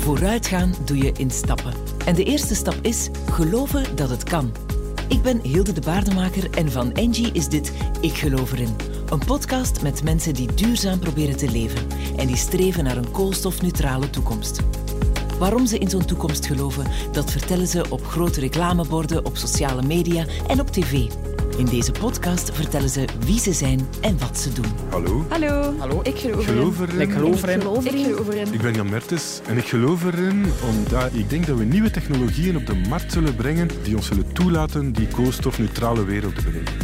Vooruitgaan doe je in stappen. En de eerste stap is geloven dat het kan. Ik ben Hilde de Baardemaker en van Engie is dit Ik Geloof Erin. Een podcast met mensen die duurzaam proberen te leven en die streven naar een koolstofneutrale toekomst. Waarom ze in zo'n toekomst geloven, dat vertellen ze op grote reclameborden, op sociale media en op tv. In deze podcast vertellen ze wie ze zijn en wat ze doen. Hallo. Hallo. Hallo. Ik geloof Geloof erin. erin. Ik geloof erin. Ik geloof erin. Ik ben Jan Mertens en ik geloof erin omdat ik denk dat we nieuwe technologieën op de markt zullen brengen die ons zullen toelaten die koolstofneutrale wereld te bereiken.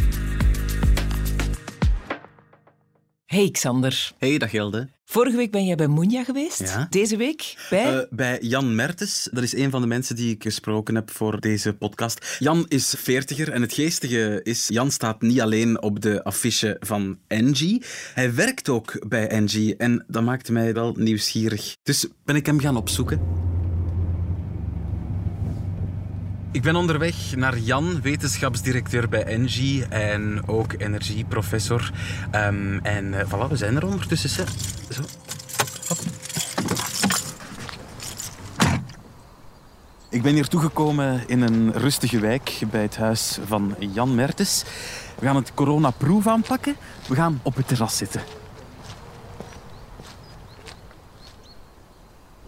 Hey Xander. Hey, dag Hilde. Vorige week ben jij bij Moenja geweest. Ja. Deze week bij... Eh, bij Jan Mertens, dat is een van de mensen die ik gesproken heb voor deze podcast. Jan is veertiger en het geestige is, Jan staat niet alleen op de affiche van Engie, hij werkt ook bij Engie en dat maakte mij wel nieuwsgierig. Dus ben ik hem gaan opzoeken. Ik ben onderweg naar Jan, wetenschapsdirecteur bij Engie en ook energieprofessor. Ehm, en eh, voilà, we zijn er ondertussen. Zo. Hop. Ik ben hier toegekomen in een rustige wijk bij het huis van Jan Mertens. We gaan het coronaproef aanpakken. We gaan op het terras zitten.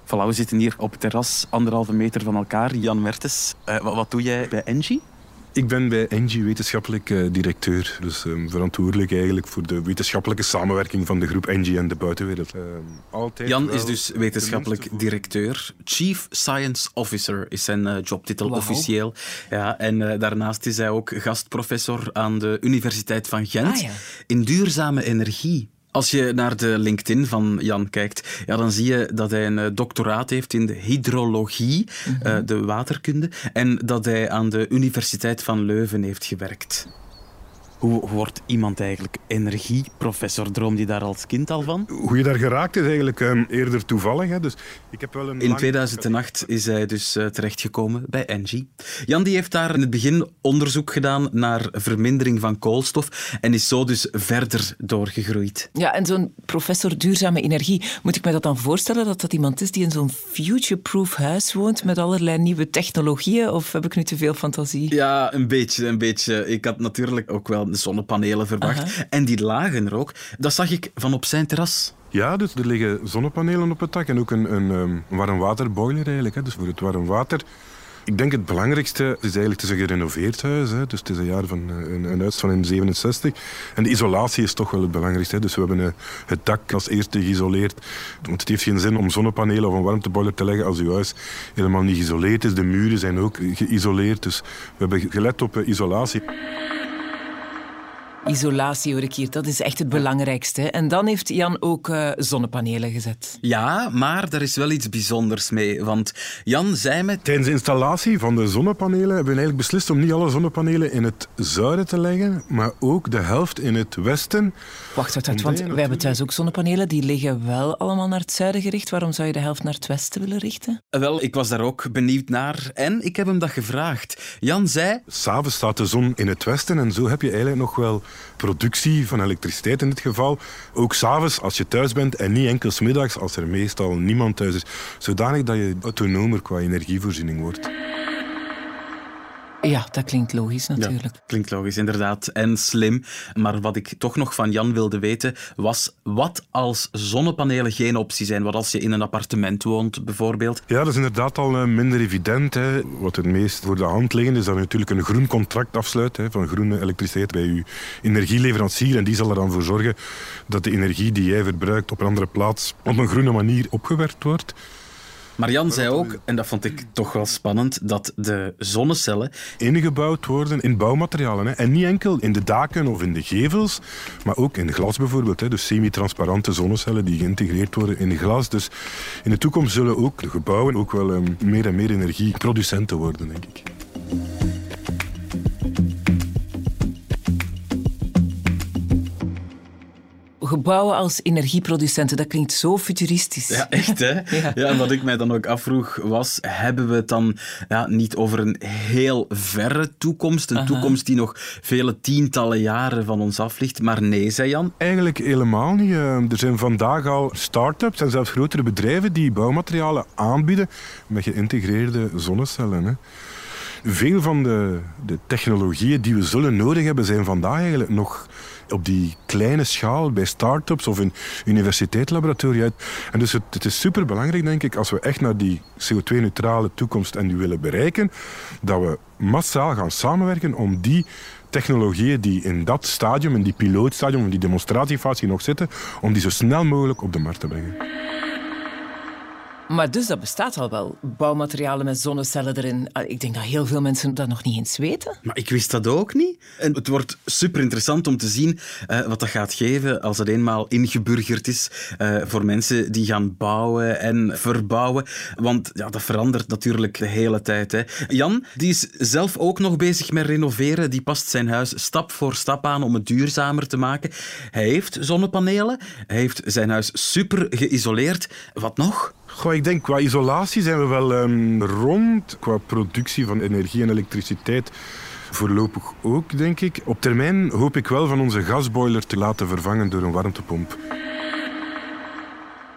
Voilà, we zitten hier op het terras, anderhalve meter van elkaar. Jan Mertens, eh, wat, wat doe jij bij Engie? Ik ben bij Engie wetenschappelijk eh, directeur, dus ehm, verantwoordelijk eigenlijk voor de wetenschappelijke samenwerking van de groep Engie en de buitenwereld. Ehm, altijd Jan is dus wetenschappelijk directeur. Chief Science Officer is zijn eh, jobtitel officieel. Ja, en eh, daarnaast is hij ook gastprofessor aan de Universiteit van Gent Ah, ja. in duurzame energie. Als je naar de LinkedIn van Jan kijkt, ja, dan zie je dat hij een eh, doctoraat heeft in de hydrologie, Mhm. eh, de waterkunde, en dat hij aan de Universiteit van Leuven heeft gewerkt. Hoe wordt iemand eigenlijk energieprofessor? Droomde hij daar als kind al van? Hoe je daar geraakt is eigenlijk ehm, eerder toevallig. Hè. Dus ik heb wel een In lang- 2008 is hij dus eh, terechtgekomen bij Engie. Jan die heeft daar in het begin onderzoek gedaan naar vermindering van koolstof en is zo dus verder doorgegroeid. Ja, en zo'n professor duurzame energie, moet ik me dat dan voorstellen dat dat iemand is die in zo'n future-proof huis woont met allerlei nieuwe technologieën? Of heb ik nu te veel fantasie? Ja, een beetje, een beetje. Ik had natuurlijk ook wel de zonnepanelen verwacht. Aha. En die lagen er ook. Dat zag ik van op zijn terras. Ja, dus er liggen zonnepanelen op het dak en ook een, een, ehm, een warmwaterboiler eigenlijk. Hè. Dus voor het warm water. Ik denk het belangrijkste is eigenlijk, het is een gerenoveerd huis. Hè. Dus het is een jaar van eh, een, een huis van in 67. En de isolatie is toch wel het belangrijkste. Hè. Dus we hebben eh, het dak als eerste geïsoleerd. Want het heeft geen zin om zonnepanelen of een warmteboiler te leggen als uw huis helemaal niet geïsoleerd is. De muren zijn ook geïsoleerd. Dus we hebben gelet op eh, isolatie. Isolatie hoor ik hier, dat is echt het belangrijkste. En dan heeft Jan ook eh, zonnepanelen gezet. Ja, maar er is wel iets bijzonders mee. Want Jan zei me Tijdens de installatie van de zonnepanelen hebben we eigenlijk beslist om niet alle zonnepanelen in het zuiden te leggen, maar ook de helft in het westen. Wacht, wacht, wacht, want wij hebben thuis ook zonnepanelen. Die liggen wel allemaal naar het zuiden gericht. Waarom zou je de helft naar het westen willen richten? Wel, ik was daar ook benieuwd naar en ik heb hem dat gevraagd. Jan zei, S'avonds staat de zon in het westen en zo heb je eigenlijk nog wel productie van elektriciteit in dit geval. Ook s'avonds als je thuis bent en niet enkel middags als er meestal niemand thuis is. Zodanig dat je autonomer qua energievoorziening wordt. Ja, dat klinkt logisch natuurlijk. Ja, klinkt logisch, inderdaad. En slim. Maar wat ik toch nog van Jan wilde weten, was wat als zonnepanelen geen optie zijn? Wat als je in een appartement woont, bijvoorbeeld? Ja, dat is inderdaad al eh, minder evident. Hè. Wat het meest voor de hand liggend is dat je natuurlijk een groen contract afsluit hè, van groene elektriciteit bij je energieleverancier. En die zal er dan voor zorgen dat de energie die jij verbruikt op een andere plaats op een groene manier opgewerkt wordt. Maar Jan zei ook, en dat vond ik toch wel spannend, dat de zonnecellen ingebouwd worden in bouwmaterialen. Hè. En niet enkel in de daken of in de gevels, maar ook in glas bijvoorbeeld. Hè. Dus semi-transparante zonnecellen die geïntegreerd worden in glas. Dus in de toekomst zullen ook de gebouwen ook wel ehm, meer en meer energieproducenten worden, denk ik. Gebouwen als energieproducenten, dat klinkt zo futuristisch. Ja, echt hè? ja. en wat ik mij dan ook afvroeg was, hebben we het dan ja, niet over een heel verre toekomst? Een toekomst die nog vele tientallen jaren van ons af ligt? Maar nee, zei Jan. Eigenlijk helemaal niet. Eh, er zijn vandaag al start-ups en zelfs grotere bedrijven die bouwmaterialen aanbieden met geïntegreerde zonnecellen. Hè. Veel van de, de technologieën die we zullen nodig hebben, zijn vandaag eigenlijk nog op die kleine schaal bij start-ups of in universiteitslaboratoria. En dus het, het is superbelangrijk, denk ik, als we echt naar die CO2-neutrale toekomst en die willen bereiken, dat we massaal gaan samenwerken om die technologieën die in dat stadium, in die pilootstadium, in die demonstratiefase nog zitten, om die zo snel mogelijk op de markt te brengen. Maar dus dat bestaat al wel. Bouwmaterialen met zonnecellen erin. Ah, ik denk dat heel veel mensen dat nog niet eens weten. Maar ik wist dat ook niet. En het wordt super interessant om te zien uh, wat dat gaat geven als het eenmaal ingeburgerd is uh, voor mensen die gaan bouwen en verbouwen. Want ja, dat verandert natuurlijk de hele tijd. Hè. Jan, die is zelf ook nog bezig met renoveren. Die past zijn huis stap voor stap aan om het duurzamer te maken. Hij heeft zonnepanelen. Hij heeft zijn huis super geïsoleerd. Wat nog? Goh, ik denk qua isolatie zijn we wel um, rond. Qua productie van energie en elektriciteit voorlopig ook, denk ik. Op termijn hoop ik wel van onze gasboiler te laten vervangen door een warmtepomp.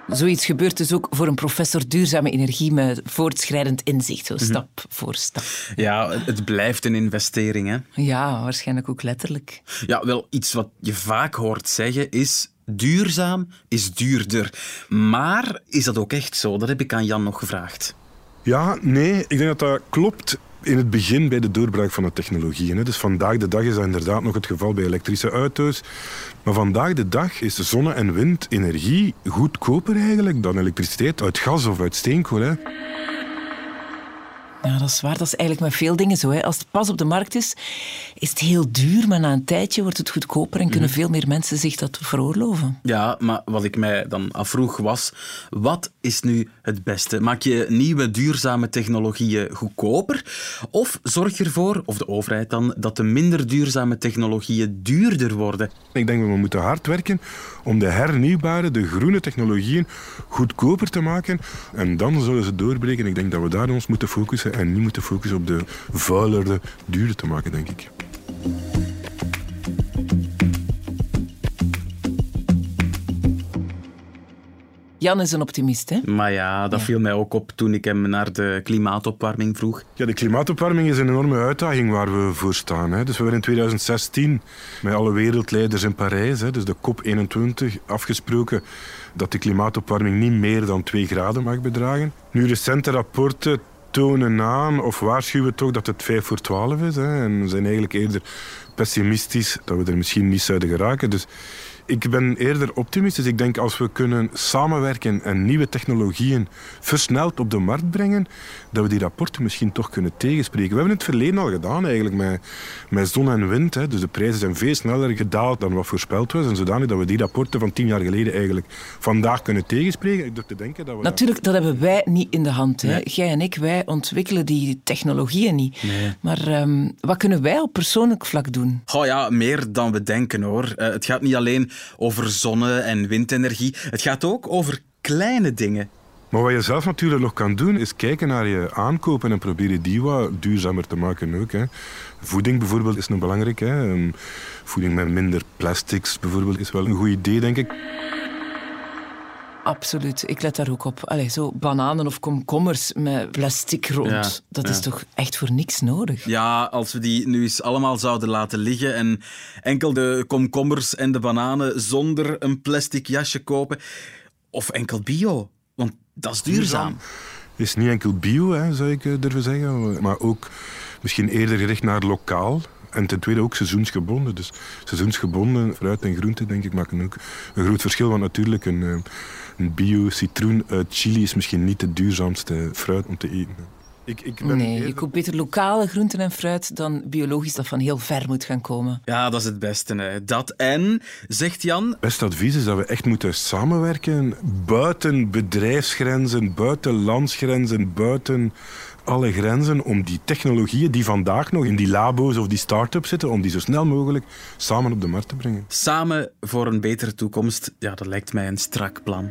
Zoiets gebeurt dus ook voor een professor duurzame energie met voortschrijdend inzicht, zo stap mm voor stap. Ja, het blijft een investering, hè? Ja, waarschijnlijk ook letterlijk. Ja, wel, iets wat je vaak hoort zeggen is duurzaam is duurder. Maar is dat ook echt zo? Dat heb ik aan Jan nog gevraagd. Ja, nee, ik denk dat dat klopt in het begin bij de doorbraak van de technologieën. Dus vandaag de dag is dat inderdaad nog het geval bij elektrische auto's. Maar vandaag de dag is zonne- en windenergie goedkoper eigenlijk dan elektriciteit uit gas of uit steenkool. Ja, dat is waar. Dat is eigenlijk met veel dingen zo. Hè. Als het pas op de markt is, is het heel duur, maar na een tijdje wordt het goedkoper en kunnen mhm. veel meer mensen zich dat veroorloven. Ja, maar wat ik mij dan afvroeg was, wat is nu het beste? Maak je nieuwe duurzame technologieën goedkoper? Of zorg je ervoor, of de overheid dan, dat de minder duurzame technologieën duurder worden? Ik denk dat we moeten hard werken om de hernieuwbare, de groene technologieën goedkoper te maken. En dan zullen ze doorbreken. Ik denk dat we daar ons moeten focussen en niet moeten focussen op de vuilere, duurder te maken, denk ik. Jan is een optimist, hè? Maar ja, dat viel mij ook op toen ik hem naar de klimaatopwarming vroeg. Ja, de klimaatopwarming is een enorme uitdaging waar we voor staan. Hè. Dus we hebben in 2016 met alle wereldleiders in Parijs, hè, dus de COP21, afgesproken dat de klimaatopwarming niet meer dan 2 graden mag bedragen. Nu, recente rapporten tonen aan of waarschuwen toch dat het 5 voor 12 is. Hè, en zijn eigenlijk eerder pessimistisch dat we er misschien niet zouden geraken. Dus ik ben eerder optimistisch. Ik denk als we kunnen samenwerken en nieuwe technologieën versneld op de markt brengen, dat we die rapporten misschien toch kunnen tegenspreken. We hebben het verleden al gedaan eigenlijk met, met zon en wind. Hè. Dus de prijzen zijn veel sneller gedaald dan wat voorspeld was. En zodanig dat we die rapporten van tien jaar geleden eigenlijk vandaag kunnen tegenspreken. Ik durf te denken dat we Natuurlijk, dat... hebben wij niet in de hand. Hè. Jij en ik, wij ontwikkelen die technologieën niet. Maar ehm, wat kunnen wij op persoonlijk vlak doen? Oh ja, meer dan we denken hoor. Uh, het gaat niet alleen over zonne- en windenergie. Het gaat ook over kleine dingen. Maar wat je zelf natuurlijk nog kan doen, is kijken naar je aankopen en proberen die wat duurzamer te maken ook. Hè. Voeding bijvoorbeeld is nog belangrijk. Hè. Ehm, voeding met minder plastics bijvoorbeeld is wel een goed idee, denk ik. Absoluut, ik let daar ook op. Allee, zo bananen of komkommers met plastic rond, dat is toch echt voor niks nodig? Ja, als we die nu eens allemaal zouden laten liggen en enkel de komkommers en de bananen zonder een plastic jasje kopen, of enkel bio, want dat is duurzaam. Het is niet enkel bio, hè, zou ik eh, durven zeggen, maar ook misschien eerder gericht naar lokaal. En ten tweede ook seizoensgebonden. Dus seizoensgebonden fruit en groenten, denk ik, maken ook een groot verschil. Want natuurlijk, een, eh, een bio-citroen uit Chili is misschien niet de duurzaamste fruit om te eten. Ik, ik ben Nee, je koopt beter lokale groenten en fruit dan biologisch dat van heel ver moet gaan komen. Ja, dat is het beste. Hè. Dat en, zegt Jan, beste advies is dat we echt moeten samenwerken buiten bedrijfsgrenzen, buiten landsgrenzen, buiten alle grenzen om die technologieën die vandaag nog in die labo's of die start-ups zitten, om die zo snel mogelijk samen op de markt te brengen. samen voor een betere toekomst. Ja, dat lijkt mij een strak plan.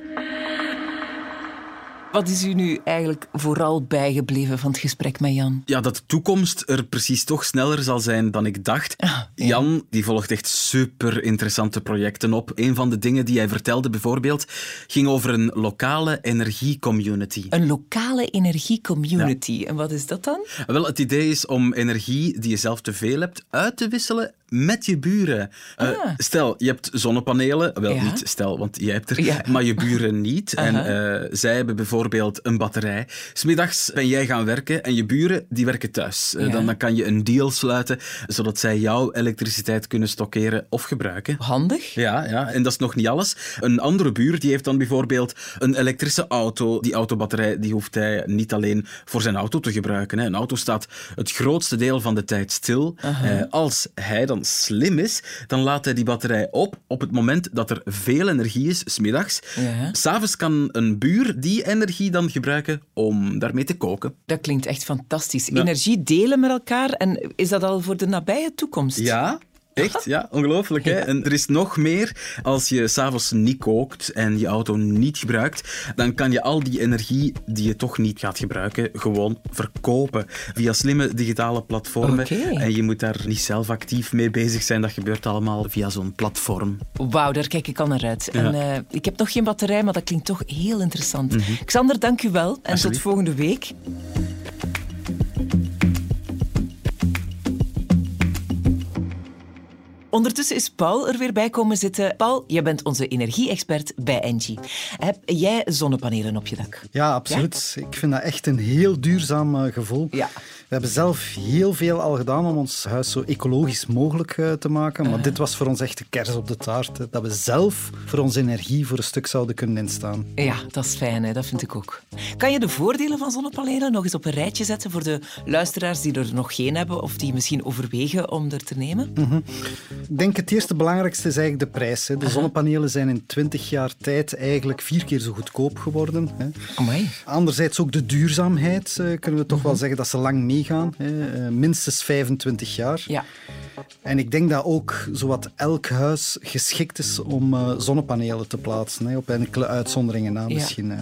Wat is u nu eigenlijk vooral bijgebleven van het gesprek met Jan? Ja, dat de toekomst er precies toch sneller zal zijn dan ik dacht. Ah, ja. Jan die volgt echt super interessante projecten op. Een van de dingen die hij vertelde bijvoorbeeld ging over een lokale energiecommunity. Een lokale energiecommunity. En wat is dat dan? Wel, het idee is om energie die je zelf te veel hebt uit te wisselen met je buren. Eh, Ah. stel, je hebt zonnepanelen. Wel, Ja. niet stel, want jij hebt er. Ja. Maar je buren niet. En eh, zij hebben bijvoorbeeld een batterij. Smiddags ben jij gaan werken en je buren die werken thuis. Eh, Ja. dan, dan kan je een deal sluiten, zodat zij jouw elektriciteit kunnen stockeren of gebruiken. Handig. Ja, ja, en dat is nog niet alles. Een andere buur die heeft dan bijvoorbeeld een elektrische auto. Die autobatterij die hoeft hij niet alleen voor zijn auto te gebruiken. Hè. Een auto staat het grootste deel van de tijd stil. Als hij dan slim is, dan laat hij die batterij op op het moment dat er veel energie is, smiddags. Ja. S'avonds kan een buur die energie dan gebruiken om daarmee te koken. Dat klinkt echt fantastisch. Energie delen met elkaar. En is dat al voor de nabije toekomst? Ja, echt? Ja, ongelooflijk. Hè? En er is nog meer. Als je s'avonds niet kookt en je auto niet gebruikt, dan kan je al die energie die je toch niet gaat gebruiken, gewoon verkopen via slimme digitale platformen. En je moet daar niet zelf actief mee bezig zijn. Dat gebeurt allemaal via zo'n platform. Wauw, daar kijk ik al naar uit. En, eh, ik heb nog geen batterij, maar dat klinkt toch heel interessant. Xander, dank u wel. En tot volgende week. Ondertussen is Paul er weer bij komen zitten. Paul, jij bent onze energie-expert bij Engie. Heb jij zonnepanelen op je dak? Ja, absoluut. Ik vind dat echt een heel duurzaam eh, gevoel. Ja. We hebben zelf heel veel al gedaan om ons huis zo ecologisch mogelijk eh, te maken. Maar dit was voor ons echt de kers op de taart. hè. Dat we zelf voor onze energie voor een stuk zouden kunnen instaan. Ja, dat is fijn, hè? dat vind ik ook. Kan je de voordelen van zonnepanelen nog eens op een rijtje zetten voor de luisteraars die er nog geen hebben of die misschien overwegen om er te nemen? Ik denk het eerste belangrijkste is eigenlijk de prijs. hè. De zonnepanelen zijn in 20 jaar tijd eigenlijk vier keer zo goedkoop geworden. hè. Anderzijds ook de duurzaamheid, eh, kunnen we toch wel zeggen dat ze lang meegaan. hè. Eh, Minstens 25 jaar. Ja. En ik denk dat ook zowat elk huis geschikt is om eh, zonnepanelen te plaatsen. Hè, op enkele uitzonderingen na misschien. eh.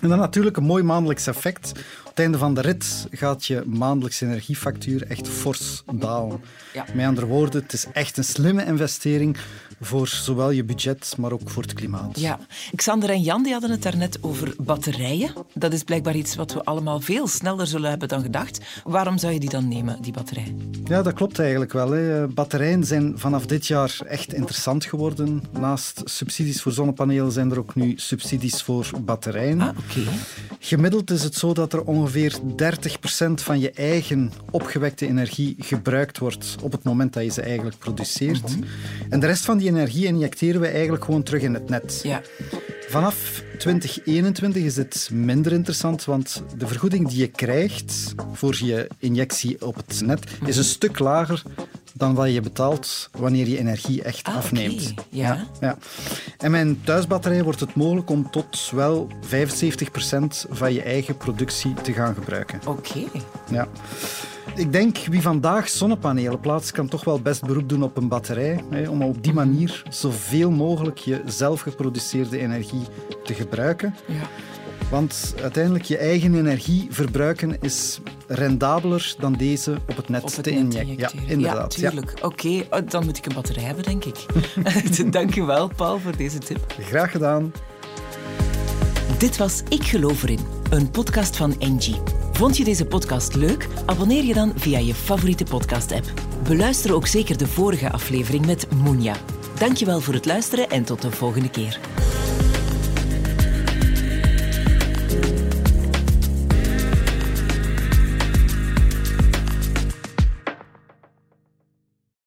En dan natuurlijk een mooi maandelijks effect. Het einde van de rit gaat je maandelijkse energiefactuur echt fors dalen. Ja. Met andere woorden, het is echt een slimme investering voor zowel je budget, maar ook voor het klimaat. Ja, Xander en Jan die hadden het daarnet over batterijen. Dat is blijkbaar iets wat we allemaal veel sneller zullen hebben dan gedacht. Waarom zou je die dan nemen, die batterij? Ja, dat klopt eigenlijk wel. Hè. Batterijen zijn vanaf dit jaar echt interessant geworden. Naast subsidies voor zonnepanelen zijn er ook nu subsidies voor batterijen. Ah, oké. Gemiddeld is het zo dat er ongeveer 30% van je eigen opgewekte energie gebruikt wordt op het moment dat je ze eigenlijk produceert. En de rest van die energie injecteren we eigenlijk gewoon terug in het net. Ja. Vanaf 2021 is dit minder interessant, want de vergoeding die je krijgt voor je injectie op het net is een stuk lager dan wat je betaalt wanneer je energie echt Ah, afneemt. oké. Ja. Ja. En met een thuisbatterij wordt het mogelijk om tot wel 75% van je eigen productie te gaan gebruiken. Oké. Ja. Ik denk wie vandaag zonnepanelen plaatst, kan toch wel best beroep doen op een batterij. Hè, om op die manier zoveel mogelijk je zelf geproduceerde energie te gebruiken. Ja. Want uiteindelijk je eigen energie verbruiken is rendabeler dan deze op het net Op het te injecteren. Ja, inderdaad. Ja, tuurlijk. Oké, oh, dan moet ik een batterij hebben, denk ik. Dank je wel, Paul, voor deze tip. Graag gedaan. Dit was Ik Geloof Erin, een podcast van Engie. Vond je deze podcast leuk? Abonneer je dan via je favoriete podcast-app. Beluister ook zeker de vorige aflevering met Moenja. Dankjewel voor het luisteren en tot de volgende keer.